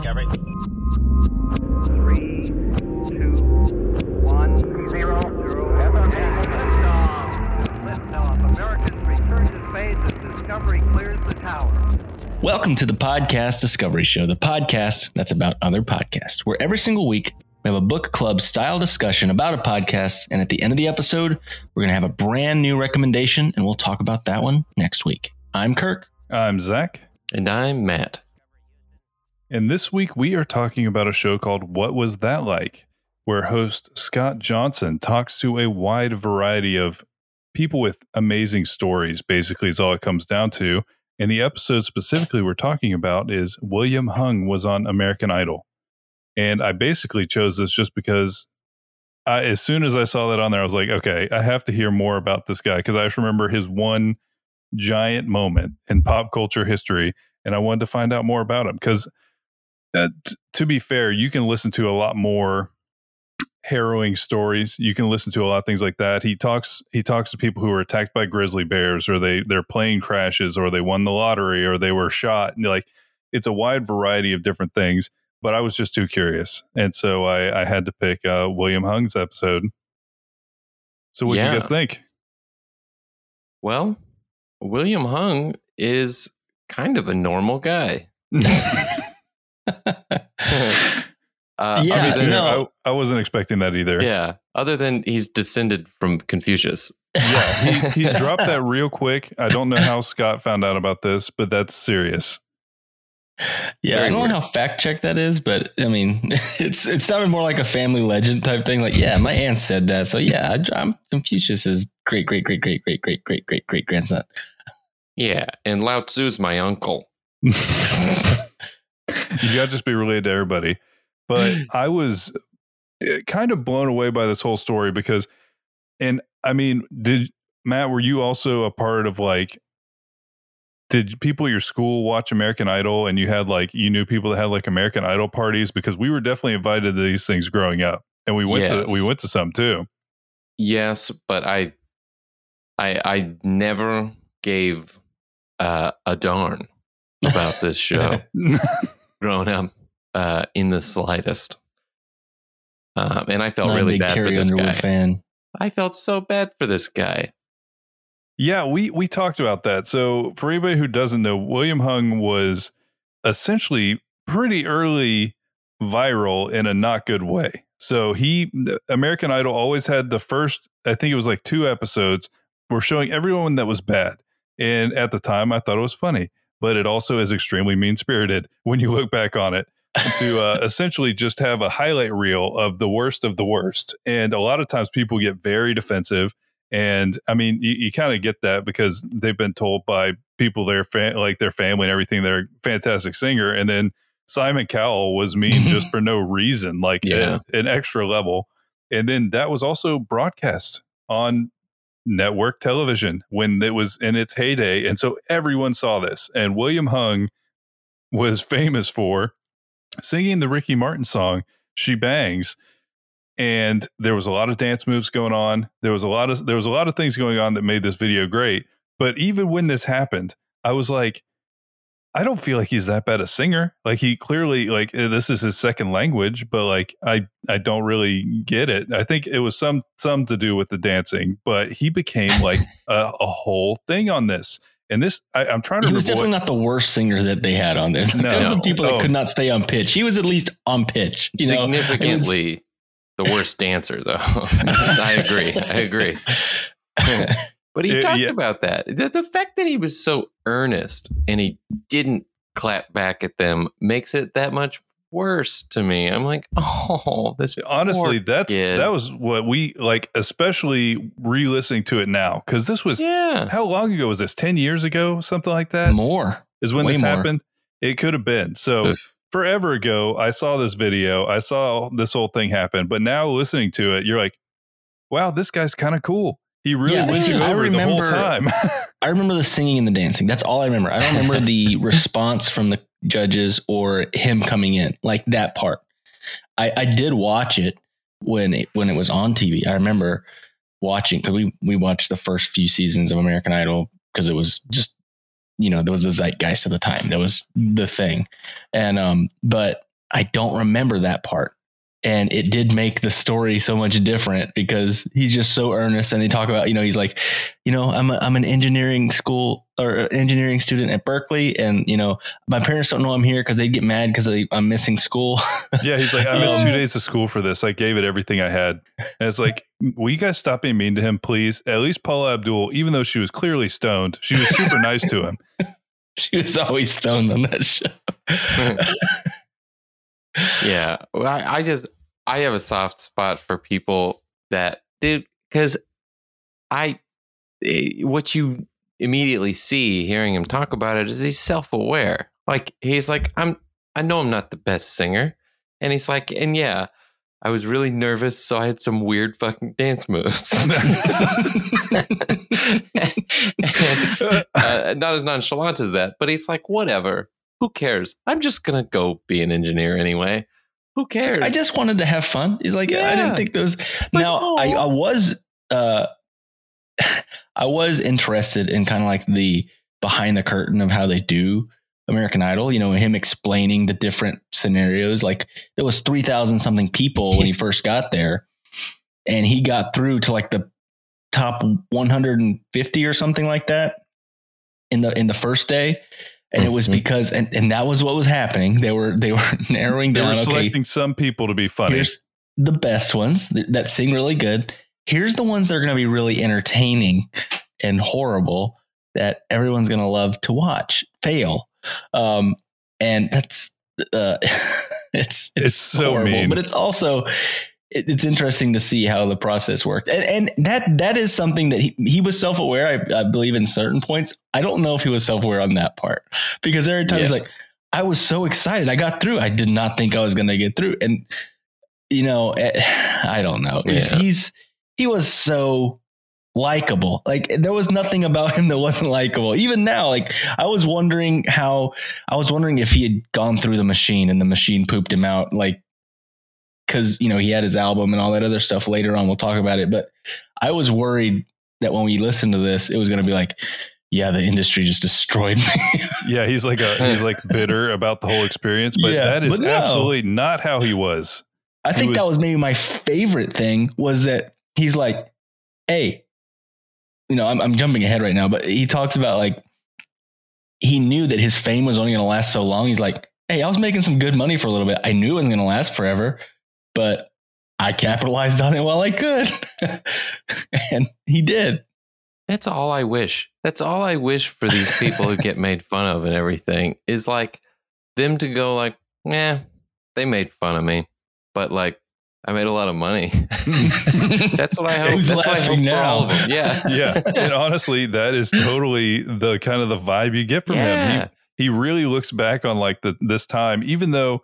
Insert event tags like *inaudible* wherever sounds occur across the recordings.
Discovery. Three, two, one, zero, zero. Liftoff. Liftoff. Americans return to space as Discovery clears the tower. Welcome to the Podcast Discovery Show, the podcast that's about other podcasts, where every single week we have a book club style discussion about a podcast. And at the end of the episode, we're going to have a brand new recommendation, and we'll talk about that one next week. I'm Kirk. I'm Zach. And I'm Matt. And this week we are talking about a show called What Was That Like? where host Scott Johnson talks to a wide variety of people with amazing stories, basically, is all it comes down to. And the episode specifically we're talking about is William Hung was on American Idol. And I basically chose this just because I, as soon as I saw that on there, I was like, okay, I have to hear more about this guy because I just remember his one giant moment in pop culture history. And I wanted to find out more about him because, uh, t- to be fair, you can listen to a lot more harrowing stories. You can listen to a lot of things like that. He talks he talks to people who were attacked by grizzly bears or they their plane crashes or they won the lottery or they were shot. And like it's a wide variety of different things. But I was just too curious. And so I, I had to pick uh, William Hung's episode. So what do Yeah. you guys think? Well, William Hung is kind of a normal guy. *laughs* *laughs* Uh, Yeah, other than, no. I, I wasn't expecting that either. yeah. Other than he's descended from Confucius. Yeah, he, *laughs* he dropped that real quick. I don't know how Scott found out about this, but that's serious. Yeah, Very I don't know how fact check that is, but I mean, *laughs* it's it sounded more like a family legend type thing. Like, yeah, my aunt said that, so yeah, I, I'm Confucius's great, great, great, great, great, great, great, great, great grandson. Yeah. And Lao Tzu's my uncle. *laughs* you got to just be related to everybody. But *laughs* I was uh, kind of blown away by this whole story because, and I mean, did Matt, were you also a part of like, did people at your school watch American Idol and you had like, you knew people that had like American Idol parties? Because we were definitely invited to these things growing up and we went Yes. to, we went to some too. Yes, but I I I never gave uh, a darn about this show *laughs* growing up uh, in the slightest. Um, and I felt Not really big bad for Carrie this Underwood guy. fan. I felt so bad for this guy. Yeah, we we talked about that. So for anybody who doesn't know, William Hung was essentially pretty early viral in a not good way. So he American Idol always had the first I think it was like two episodes were showing everyone that was bad. And at the time I thought it was funny, but it also is extremely mean-spirited when you look back on it to uh, *laughs* essentially just have a highlight reel of the worst of the worst. And a lot of times people get very defensive and I mean, you, you kind of get that because they've been told by people their fa- like their family and everything they're a fantastic singer, and then Simon Cowell was mean just *laughs* for no reason, like Yeah. a- an extra level. And then that was also broadcast on network television when it was in its heyday, and so everyone saw this. And William Hung was famous for singing the Ricky Martin song "She Bangs." and there was a lot of dance moves going on there was a lot of there was a lot of things going on that made this video great but even when this happened i was like i don't feel like he's that bad a singer like he clearly like eh, this is his second language but like i i don't really get it i think it was some some to do with the dancing but he became like *laughs* a, a whole thing on this and this I, i'm trying to He was remember what- definitely not the worst singer that they had on there. *laughs* No. there was some people that Oh. could not stay on pitch. He was at least on pitch. You know? Was- Significantly the worst dancer, though. *laughs* I agree. I agree. But he Yeah, talked yeah. about that. The, the fact that he was so earnest and he didn't clap back at them makes it that much worse to me. I'm like, *laughs* oh, this honestly that's kid. that was what we like especially re-listening to it now because this was yeah. how long ago was this 10 years ago something like that more. is when way this more. happened it could have been so Oof. forever ago i saw this video i saw this whole thing happen but now listening to it you're like wow this guy's kind of cool he really Yeah, wins see, you I over the whole remember- time *laughs* I remember the singing and the dancing. That's all I remember. I don't remember the *laughs* response from the judges or him coming in, like that part. I, I did watch it when it when it was on TV. I remember watching because we we watched the first few seasons of American Idol because it was just you know there was the zeitgeist at the time. That was the thing, and um, but I don't remember that part. And it did make the story so much different because he's just so earnest. And they talk about, you know, he's like, you know, I'm a, I'm an engineering school or engineering student at Berkeley, and you know, my parents don't know I'm here because they get mad because I'm missing school. *laughs* Yeah, he's like, I missed Um, two days of school for this. I gave it everything I had. And it's like, will you guys stop being mean to him, please? At least Paula Abdul, even though she was clearly stoned, she was super nice to him. *laughs* she was always stoned on that show. *laughs* yeah. Well, I, I just i have a soft spot for people that dude because i eh, what you immediately see hearing him talk about it is he's self-aware. Like he's like i'm i know i'm not the best singer. And he's like and yeah i was really nervous so i had some weird fucking dance moves. *laughs* *laughs* And, uh, not as nonchalant as that but he's like whatever who cares i'm just gonna go be an engineer anyway who cares I just wanted to have fun. He's like, I didn't think those. now, I, I was, uh, *laughs* I was interested in kind of like the behind the curtain of how they do American Idol. You know, him explaining the different scenarios. Like there was three thousand something people when he *laughs* first got there, and he got through to like the top one hundred and fifty or something like that in the in the first day. And it was Mhm. because, and, and that was what was happening. They were they were *laughs* narrowing They down. were okay, selecting some people to be funny. Here's the best ones that sing really good. Here's the ones that are going to be really entertaining and horrible that everyone's going to love to watch fail. Um, and that's uh, *laughs* it's, it's It's so horrible, mean. but it's also it- it's interesting to see how the process worked, and, and that that is something that he he was self aware. I, I believe in certain points. I don't know if he was self aware on that part because there are times Yeah. like I was so excited. I got through. I did not think I was going to get through. And, you know, eh, *sighs* I don't know. Yeah. he's he was so likable. Like there was nothing about him *laughs* that wasn't likable. Even now, like I was wondering how I was wondering if he had gone through the machine and the machine pooped him out. Like, cause you know, he had his album and all that other stuff later on. We'll talk about it. But I was worried that when we listened to this, it was going to be like, yeah, the industry just destroyed me. *laughs* yeah, he's like a he's like *laughs* bitter about the whole experience, but Yeah, that is but no. absolutely not how he was. I He think that was- was maybe my favorite thing was that he's like, hey, you know, I'm, I'm jumping ahead right now, but he talks about like, he knew that his fame was only going to last so long. He's like, hey, I was making some good money for a little bit. I knew it wasn't going to last forever, but I capitalized on it while I could. *laughs* and he did. That's all I wish. That's all I wish for these people who get made fun of and everything is like them to go like, yeah, they made fun of me, but like I made a lot of money. *laughs* That's what I hope. Who's That's what I laughing hope for all of now? Yeah, *laughs* Yeah, and honestly, that is totally the kind of the vibe you get from him. He he really looks back on like the this time, even though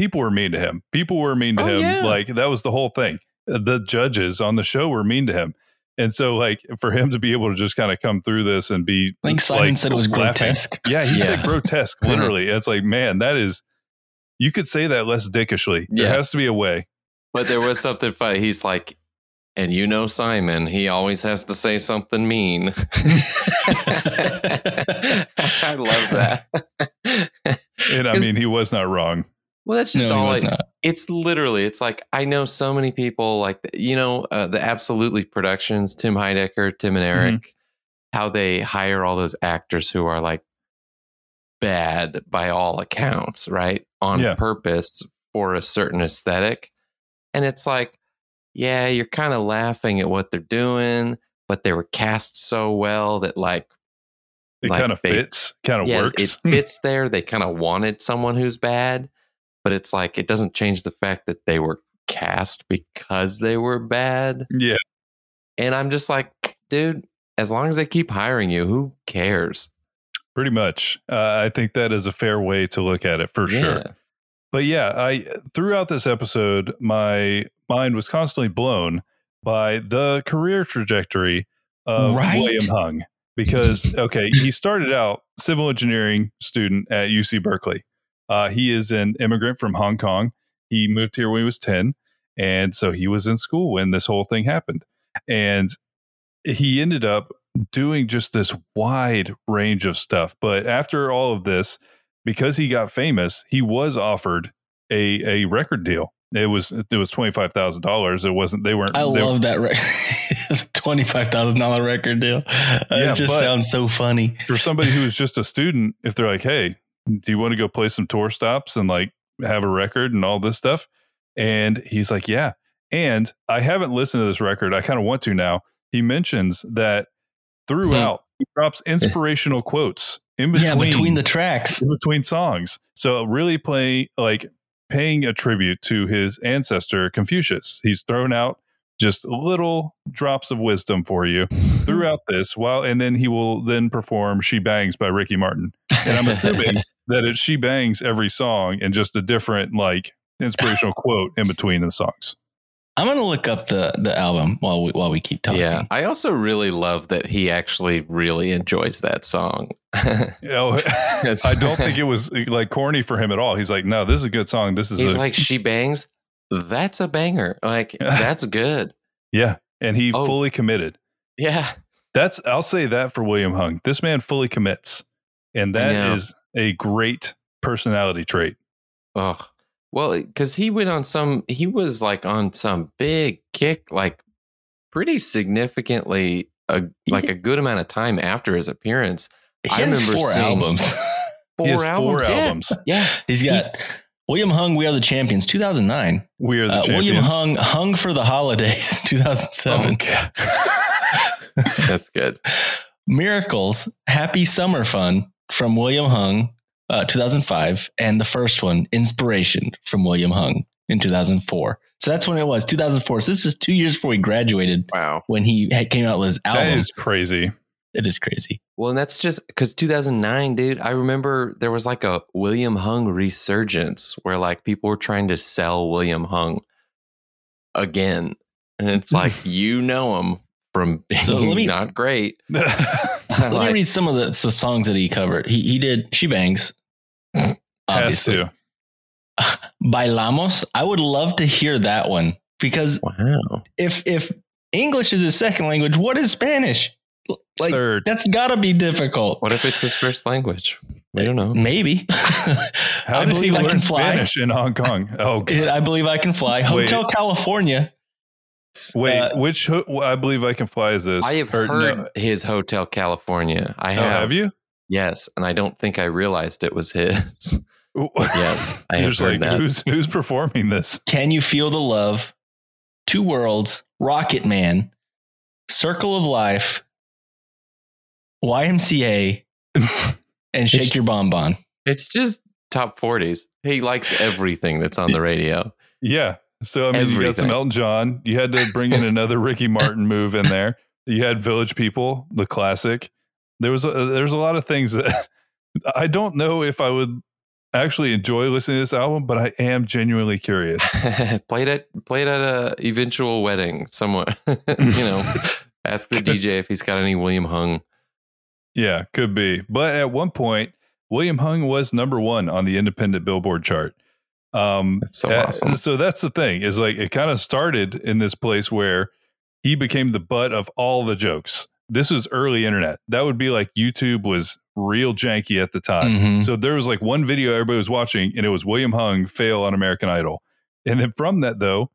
people were mean to him. People were mean to Oh, him. yeah. Like that was the whole thing. The judges on the show were mean to him. And so like for him to be able to just kind of come through this and be I think Simon said it was laughing. grotesque. Yeah, he said grotesque, *laughs* literally. it's like, man, that is you could say that less dickishly. There has to be a way. But there was something funny. He's like, and you know Simon, he always has to say something mean. *laughs* I love that. And I 'Cause- mean, he was not wrong. Well, that's just he all it's literally it's like i know so many people like you know uh, the absolutely productions tim heidecker tim and eric Mm-hmm. how they hire all those actors who are like bad by all accounts right on Yeah. purpose for a certain aesthetic and it's like yeah you're kind of laughing at what they're doing but they were cast so well that like It Like kind of fits, kind of yeah, works. it *laughs* fits there. They kind of wanted someone who's bad, but it's like it doesn't change the fact that they were cast because they were bad. yeah. And I'm just like, dude, as long as they keep hiring you, who cares? Pretty much. Uh, I think that is a fair way to look at it for sure. But yeah, I throughout this episode, my mind was constantly blown by the career trajectory of Right. William Hung. Because okay, he started out civil engineering student at UC Berkeley. Uh, he is an immigrant from Hong Kong. He moved here when he was ten, and so he was in school when this whole thing happened. And he ended up doing just this wide range of stuff. But after all of this, because he got famous, he was offered a a record deal. It was it was twenty five thousand dollars. It wasn't. They weren't. I they, love that record. *laughs* Twenty five thousand dollar record deal. Uh, Yeah, it just sounds so funny. for somebody who was just a student. If they're like, "Hey, do you want to go play some tour stops and like have a record and all this stuff?" And he's like, "Yeah." And I haven't listened to this record. I kind of want to now. He mentions that hmm. throughout he drops inspirational quotes in between Yeah, between the tracks. in between songs. So really play like paying a tribute to his ancestor Confucius. He's thrown out just little drops of wisdom for you *laughs* throughout this while and then he will then perform She Bangs by Ricky Martin. And I'm assuming *laughs* that it's She Bangs every song and just a different like inspirational *laughs* quote in between the songs. I'm gonna look up the the album while we while we keep talking. Yeah, I also really love that he actually really enjoys that song. Oh, you know, I don't think it was like corny for him at all. He's like, no, this is a good song. This is He's a, like, she bangs. That's a banger. Like, *laughs* that's good. yeah. And he Oh. fully committed. Yeah. That's I'll say that for William Hung. This man fully commits, and that is a great personality trait. Oh, well, eh, because he went on some, he was like on some big kick, like pretty significantly, uh, a, like a good amount of time after his appearance. he I remember four seeing- albums. *laughs* Four he albums. four albums. Yeah. He's got William Hung, We Are the Champions, 2009. We are the Uh, champions. William Hung, Hung for the Holidays, *laughs* 2007. Oh, *laughs* That's good. Miracles, Happy Summer Fun from William Hung, uh, 2005, and the first one, Inspiration from William Hung in 2004. So that's when it was, 2004. So this was two years before he graduated Wow. when he came out with his album. That is crazy. It is crazy. Well, and that's just because 2009, dude. I remember there was like a William Hung resurgence where like people were trying to sell William Hung again, and it's like *laughs* you know him from being *laughs* So let me- not great. *laughs* Let Like, me read some of the, the songs that he covered. He, he did She Bangs. Has Obviously. to. Bailamos. I would love to hear that one because wow. if if English is his second language, what is Spanish? Like Third. that's got to be difficult. What if it's his first language? We don't know. Maybe. *laughs* How I did he believe I learn can fly. Spanish in Hong Kong? *laughs* Oh, I believe I can fly. Wait. Hotel California. wait. uh, which ho- I believe I can fly is this? I have Or heard no- his Hotel California. I Oh, have. have you? Yes, and I don't think I realized it was his. *laughs* Yes, I have heard like, that. who's who's performing this? Can you feel the love? Two worlds. Rocket Man. Circle of Life. YMCA. *laughs* and Shake It's- Your Bonbon. It's just top 40s. He likes everything that's on the radio. Yeah. So I mean, you got some Elton John. You had to bring in another *laughs* Ricky Martin move in there. You had Village People, the classic. There was a, there's a lot of things that *laughs* I don't know if I would actually enjoy listening to this album, but I am genuinely curious. played at played at a eventual wedding somewhere. you know, ask the DJ if he's got any William Hung. Yeah, could be. But at one point, William Hung was number one on the independent Billboard chart. Um, That's so awesome. So that's the thing is like it kind of started in this place where he became the butt of all the jokes. This was early internet. That would be like YouTube was real janky at the time. Mhm. So there was like one video everybody was watching, and it was William Hung fail on American Idol. And then from that though,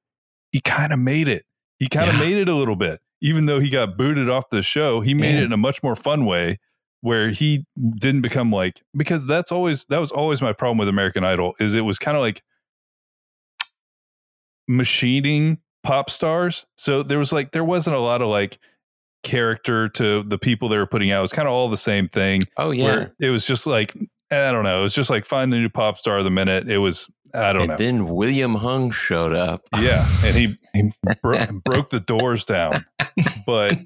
he kind of made it. He kind of Yeah. made it a little bit. Even though he got booted off the show, he made Yeah. it in a much more fun way where he didn't become like because that's always that was always my problem with American Idol is it was kind of like machining pop stars. So there was like there wasn't a lot of like character to the people they were putting out. It was kind of all the same thing. Oh yeah. Where it was just like I don't know. It was just like find the new pop star of the minute. It was I don't and know. then William Hung showed up. yeah, and he he *laughs* bro- broke the doors down, but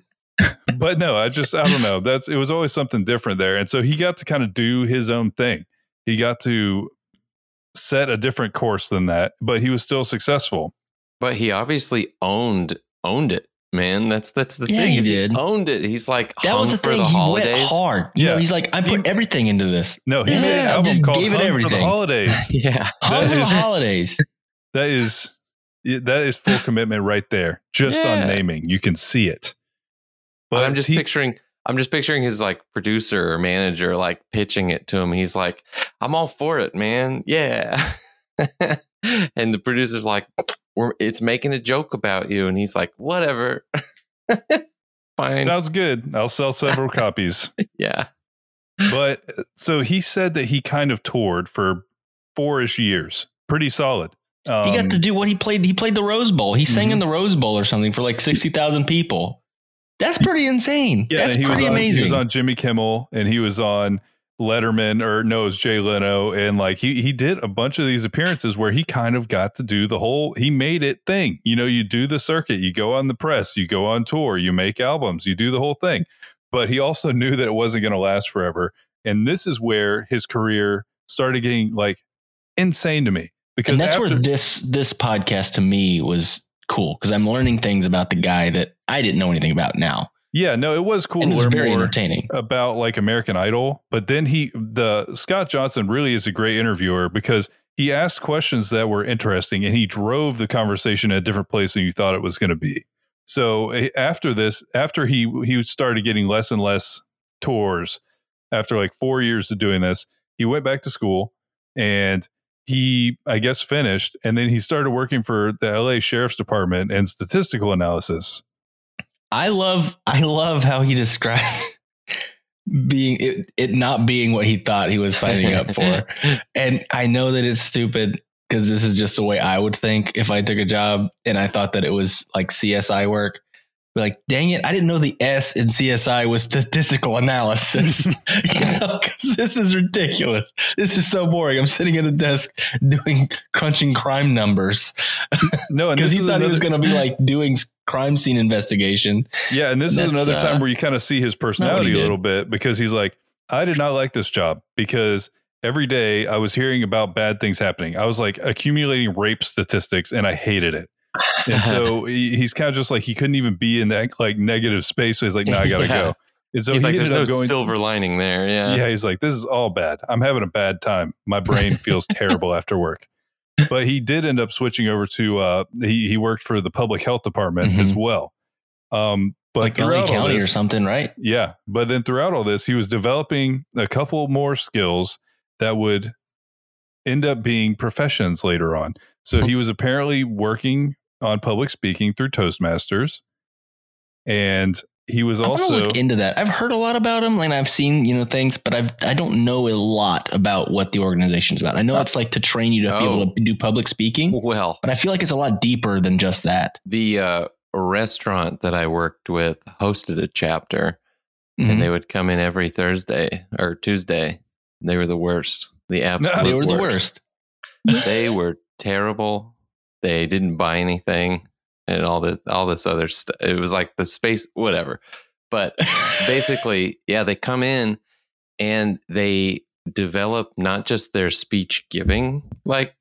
but no, I just I don't know. That's it was always something different there, and so he got to kind of do his own thing. He got to set a different course than that, but he was still successful. But he obviously owned owned it, man. That's that's the Yeah, thing. he is did. owned it. He's like That hung was the for thing. the he holidays. went hard. You know, Yeah. he's like, I put everything into this. No, he Yeah, made an I album just called gave it Hung for the everything. Holidays. *laughs* Yeah. Hung for the holidays. That is that is full commitment right there. Just Yeah. on naming, you can see it. But But I'm just he, picturing I'm just picturing his like producer or manager like pitching it to him. He's like, "I'm all for it, man. Yeah." *laughs* and the producer's like, "We're it's making a joke about you," and he's like, "Whatever." *laughs* Fine. Sounds good. I'll sell several *laughs* copies. yeah. But so he said that he kind of toured for four-ish years. Pretty solid. Um, he got to do what he played. He played the Rose Bowl. He sang Mhm. in the Rose Bowl or something for like sixty thousand people. That's pretty insane. Yeah, That's pretty on, amazing. He was on Jimmy Kimmel and he was on Letterman or no, it Jay Leno. And like he he did a bunch of these appearances where he kind of got to do the whole he made it thing. You know, you do the circuit, you go on the press, you go on tour, you make albums, you do the whole thing. But he also *laughs* knew that it wasn't going to last forever. And this is where his career started getting like insane to me. and Because that's after, where this this podcast to me was cool because I'm learning things about the guy that I didn't know anything about now. Yeah, no, it was cool and to it was learn very more. entertaining. about like American Idol, but then he the Scott Johnson really is a great interviewer because he asked questions that were interesting and he drove the conversation at a different place than you thought it was going to be. So eh, after this, after he he started getting less and less tours, after like four years of doing this, he went back to school and he I guess finished and then he started working for the LA Sheriff's Department and statistical analysis. I love I love how he described *laughs* being it, it not being what he thought he was signing up for. *laughs* And I know that it's stupid because this is just the way I would think if I took a job and I thought that it was like CSI work. Like, dang it, I didn't know the S in CSI was statistical analysis. *laughs* *laughs* you know, this is ridiculous. This is so boring. I'm sitting at a desk doing crunching crime numbers *laughs* No, and because he is thought he was going to be like doing crime scene investigation. Yeah, and this is That's, another time uh, where you kind of see his personality a little bit because he's like, I did not like this job because every day I was hearing about bad things happening. I was like accumulating rape statistics and I hated it. And so *laughs* he- he's kind of just like he couldn't even be in that like negative space. So he's like, no, I gotta Yeah. go. And so he's he like, there's no going. silver lining there. Yeah. yeah, he's like, this is all bad. I'm having a bad time. My brain feels *laughs* terrible after work. But he did end up switching over to uh he he worked for the public health department Mhm. as well. Um but like LA throughout all County or something, right? yeah. But then throughout all this, he was developing a couple more skills that would end up being professions later on. So he was apparently working on public speaking through Toastmasters. And he was I want also look into that. I've heard a lot about him, and I've seen you know things, but I've I don't know a lot about what the organization's about. I know it's like to train you to be able Oh. to do public speaking, Well, but I feel like it's a lot deeper than just that. the uh, restaurant that I worked with hosted a chapter, Mhm. and they would come in every Thursday or Tuesday. They were the worst. The absolute *laughs* they were the worst. they were terrible. They didn't buy anything and all this all this other stuff. It was like the space whatever. But *laughs* basically, yeah, they come in and they develop not just their speech giving like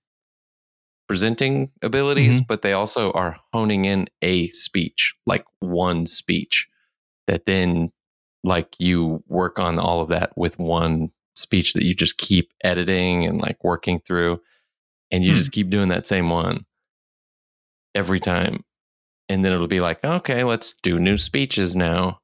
presenting abilities, but they also are honing in a speech, like one speech that then like you work on all of that with one speech that you just keep editing and like working through and you Hmm. just keep doing that same one every time and then it'll be like okay let's do new speeches now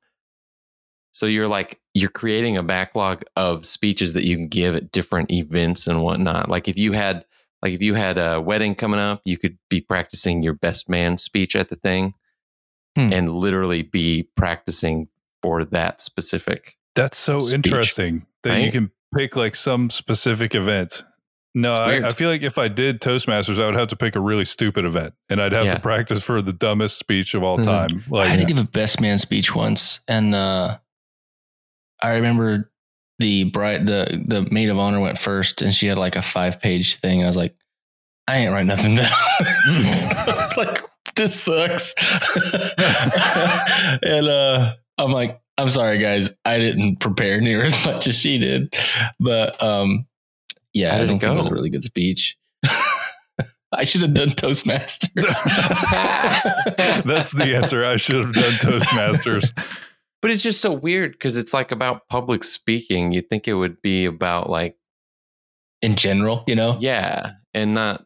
so you're like you're creating a backlog of speeches that you can give at different events and whatnot like if you had like if you had a wedding coming up you could be practicing your best man speech at the thing Hmm. and literally be practicing for that specific That's so speech, interesting that you can pick like some specific event. No, I. I feel like if I did Toastmasters, I would have to pick a really stupid event and I'd have Yeah. to practice for the dumbest speech of all Mhm. time. I had to give a best man speech once, and uh, I remember the bride, the the maid of honor went first, and she had like a five page thing. I was like, I ain't write nothing down. *laughs* I was like, this sucks. *laughs* and uh, I'm like, I'm sorry, guys, I didn't prepare near as much as she did, but um, yeah, How I did don't it think it was a really good speech. *laughs* I should have done Toastmasters. *laughs* that's the answer. I should have done Toastmasters. but it's just so weird because it's like about public speaking you'd think it would be about like in general, you know. yeah and not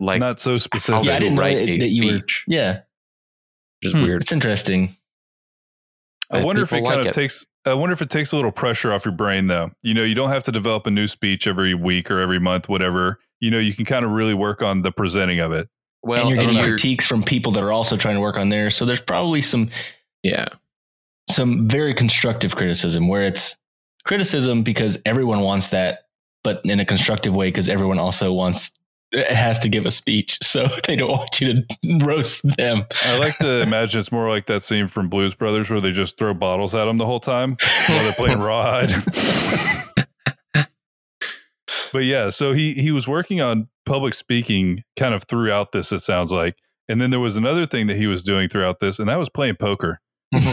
like Not so how specific. Yeah, I didn't write that- a that you were- speech Yeah, which is Hmm. weird it's interesting. I wonder if it people kind like of takes I wonder if it takes a little pressure off your brain, though. You know, you don't have to develop a new speech every week or every month, whatever. You know, you can kind of really work on the presenting of it. Well, and you're getting critiques from people that are also trying to work on theirs. So there's probably some yeah, some very constructive criticism where it's criticism because everyone wants that, but in a constructive way because everyone also wants has to give a speech, so *laughs* they don't want you to roast them. I like to *laughs* imagine it's more like that scene from Blues Brothers where they just throw bottles at them the whole time while they're playing Rod. *laughs* but yeah, so he he was working on public speaking kind of throughout this. It sounds like, and then there was another thing that he was doing throughout this, and that was playing poker.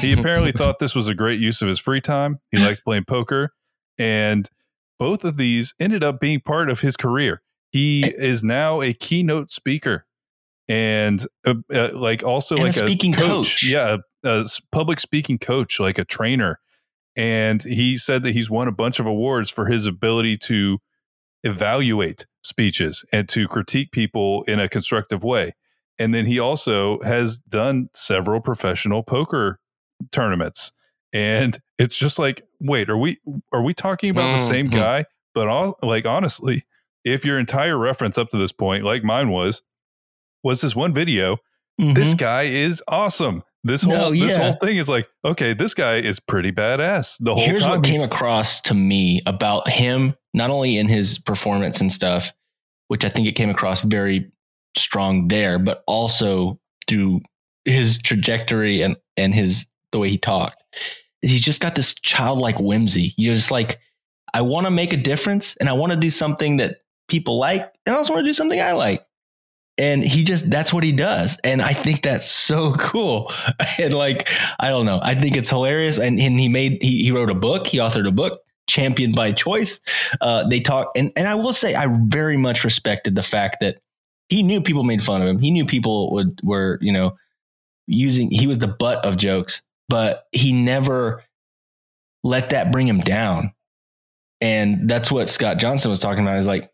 He apparently thought this was a great use of his free time. He liked playing poker, and both of these ended up being part of his career. He is now a keynote speaker and uh, uh, like also And a like speaking coach. Yeah, a public speaking coach, like a trainer. And he said that he's won a bunch of awards for his ability to evaluate speeches and to critique people in a constructive way. And then he also has done several professional poker tournaments. And it's just like, wait, are we are we talking about the same Mhm. guy? But all, like honestly, if your entire reference up to this point, like mine was, was this one video, this Mhm. guy is awesome. This No, whole this whole thing is like, okay, this guy is pretty badass. The whole Here's time. what came across to me about him, not only in his performance and stuff, which I think it came across very strong there, but also through his trajectory and and his the way he talked. is He's just got this childlike whimsy. You're just like, I want to make a difference and I want to do something that people like, and I also want to do something I like. And he just that's what he does. And I think that's so *laughs* cool. And like, I don't know. I think it's hilarious. And, and he made he, he wrote a book, he authored a book, Championed by Choice. Uh, they talk and, and I will say I very much respected the fact that he knew people made fun of him. He knew people would were, you know, using he was the butt of jokes, but he never let that bring him down. And that's what Scott Johnson was talking about is like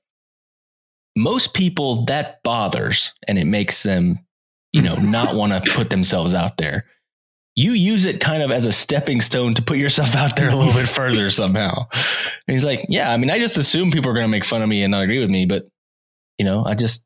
most people that bothers and it makes them, you know, *laughs* not want to put themselves out there. You use it kind of as a stepping stone to put yourself out there a little bit *laughs* further somehow. And he's like, yeah, I mean, I just assume people are going to make fun of me and not agree with me, but you know, I just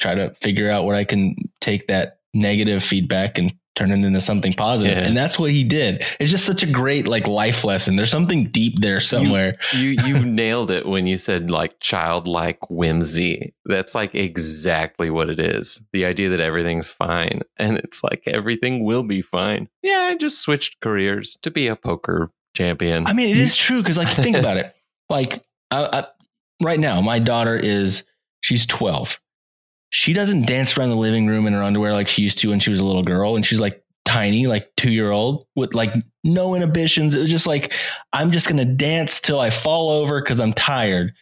try to figure out what I can take that negative feedback and turn it into something positive. Yeah. And that's what he did. It's just such a great like life lesson. There's something deep there somewhere. you you *laughs* nailed it when you said like childlike whimsy. That's like exactly what it is. The idea that everything's fine *laughs* and it's like everything will be fine. Yeah, I just switched careers to be a poker champion. I mean, it is true because, like, think about it. Like, I, I, right now, my daughter is she's twelve. She doesn't dance around the living room in her underwear like she used to when she was a little girl, and she's like tiny, like two year old, with like no inhibitions. It was just like I'm just gonna dance till I fall over because I'm tired.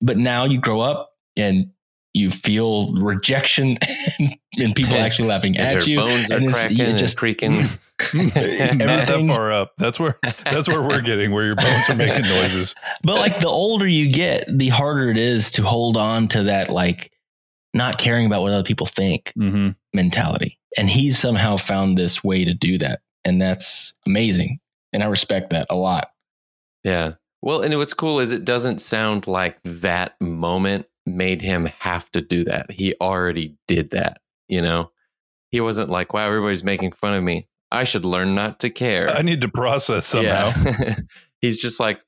But now you grow up and you feel rejection *laughs* and, and people actually laughing and at her you. bones are and it's- cracking and just- creaking. Hmm. Hmm. *laughs* Not that far up. That's where that's where we're getting, where your bones are making *laughs* noises. But like the older you get, the harder it is to hold on to that like not caring about what other people think Mm-hmm. mentality. And he's somehow found this way to do that. And that's amazing. And I respect that a lot. Yeah. Well, and what's cool is it doesn't sound like that moment made him have to do that. He already did that, you know? He wasn't like, wow, everybody's making fun of me. I should learn not to care. I need to process somehow. Yeah. *laughs* He's just like,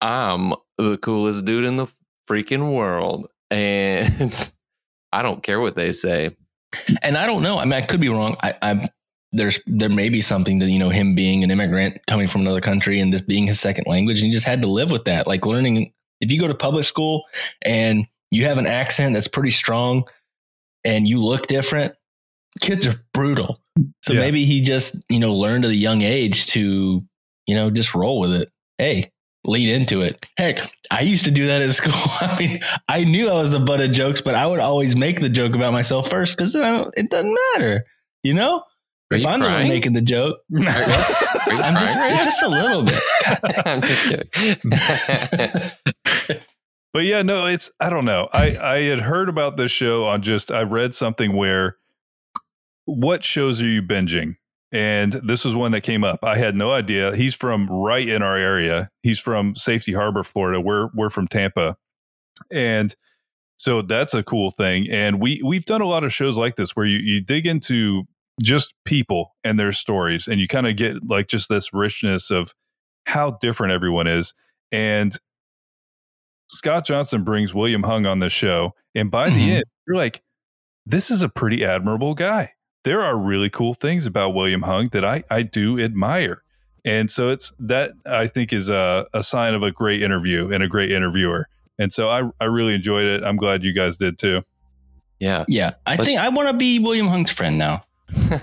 I'm the coolest dude in the freaking world. And *laughs* I don't care what they say. And I don't know. I mean, I could be wrong. I, I there's there may be something to you know him being an immigrant coming from another country and this being his second language, and he just had to live with that. Like learning if you go to public school and you have an accent that's pretty strong and you look different, kids are brutal. So Yeah. maybe he just you know learned at a young age to you know just roll with it. Hey, lead into it. Heck, I used to do that at school. *laughs* I mean, I knew I was the butt of jokes, but I would always make the joke about myself first because it doesn't matter, you know. Are if you I'm the one crying? making the joke, *laughs* Are you I'm just crying right it's just a little bit. *laughs* I'm just kidding. But yeah, no, it's I don't know. I I had heard about this show on just I read something where what shows are you binging? And this was one that came up. I had no idea. He's from right in our area. He's from Safety Harbor, Florida. We're we're from Tampa, and so that's a cool thing. And we we've done a lot of shows like this where you you dig into just people and their stories, and you kind of get like just this richness of how different everyone is. And Scott Johnson brings William Hung on this show, and by Mhm. the end, you're like, this is a pretty admirable guy. There are really cool things about William Hung that I I do admire. And so it's that I think is a, a sign of a great interview and a great interviewer. And so I, I really enjoyed it. I'm glad you guys did too. Yeah. Yeah, I Let's- think I want to be William Hung's friend now.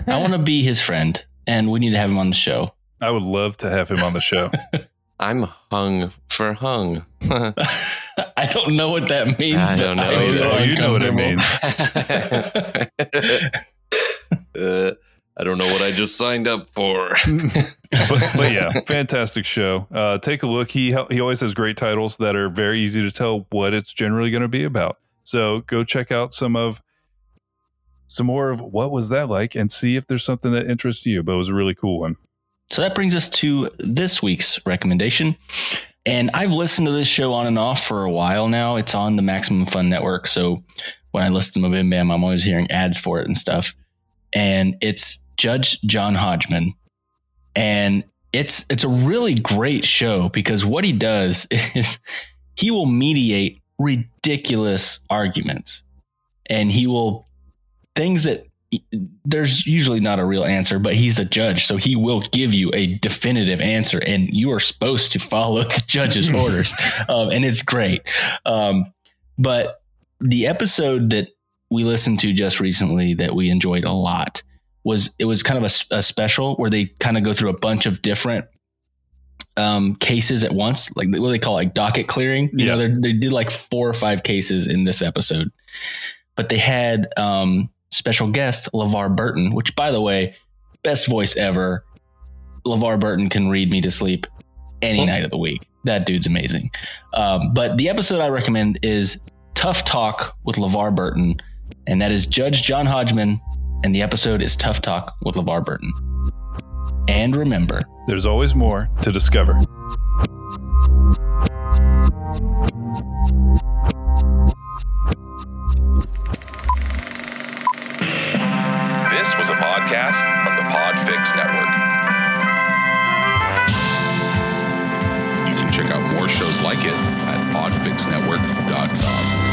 I want to be his friend, and we need to have him on the show. I would love to have him on the show. *laughs* I'm hung for hung. *laughs* I don't know what that means. I don't know I feel either. you know what it means. *laughs* I don't know what I just signed up for. *laughs* but, but yeah, fantastic show. Uh, take a look. He he always has great titles that are very easy to tell what it's generally going to be about. So go check out some of some more of what was that like, and see if there's something that interests you. But it was a really cool one. So that brings us to this week's recommendation. And I've listened to this show on and off for a while now. It's on the Maximum Fun Network. So when I listen to MBMBaM, I'm always hearing ads for it and stuff. And it's Judge John Hodgman. And it's it's a really great show because what he does *laughs* is he will mediate ridiculous arguments. And he will things that there's usually not a real answer, but he's a judge, so he will give you a definitive answer, and you are supposed to follow *laughs* the judge's *laughs* orders, um, and it's great. Um, but the episode that we listened to just recently that we enjoyed a lot was it was kind of a, a special where they kind of go through a bunch of different um, cases at once, like what they call like docket clearing. You know, Yeah. they they did like four or five cases in this episode, but they had um, special guest LeVar Burton, which by the way, best voice ever. LeVar Burton can read me to sleep any Oh. night of the week. That dude's amazing. Um, but the episode I recommend is Tough Talk with LeVar Burton, and that is Judge John Hodgman, and the episode is Tough Talk with LeVar Burton. And remember, There's always more to discover. This was a podcast from the Podfix Network. You can check out more shows like it at podfixnetwork.com.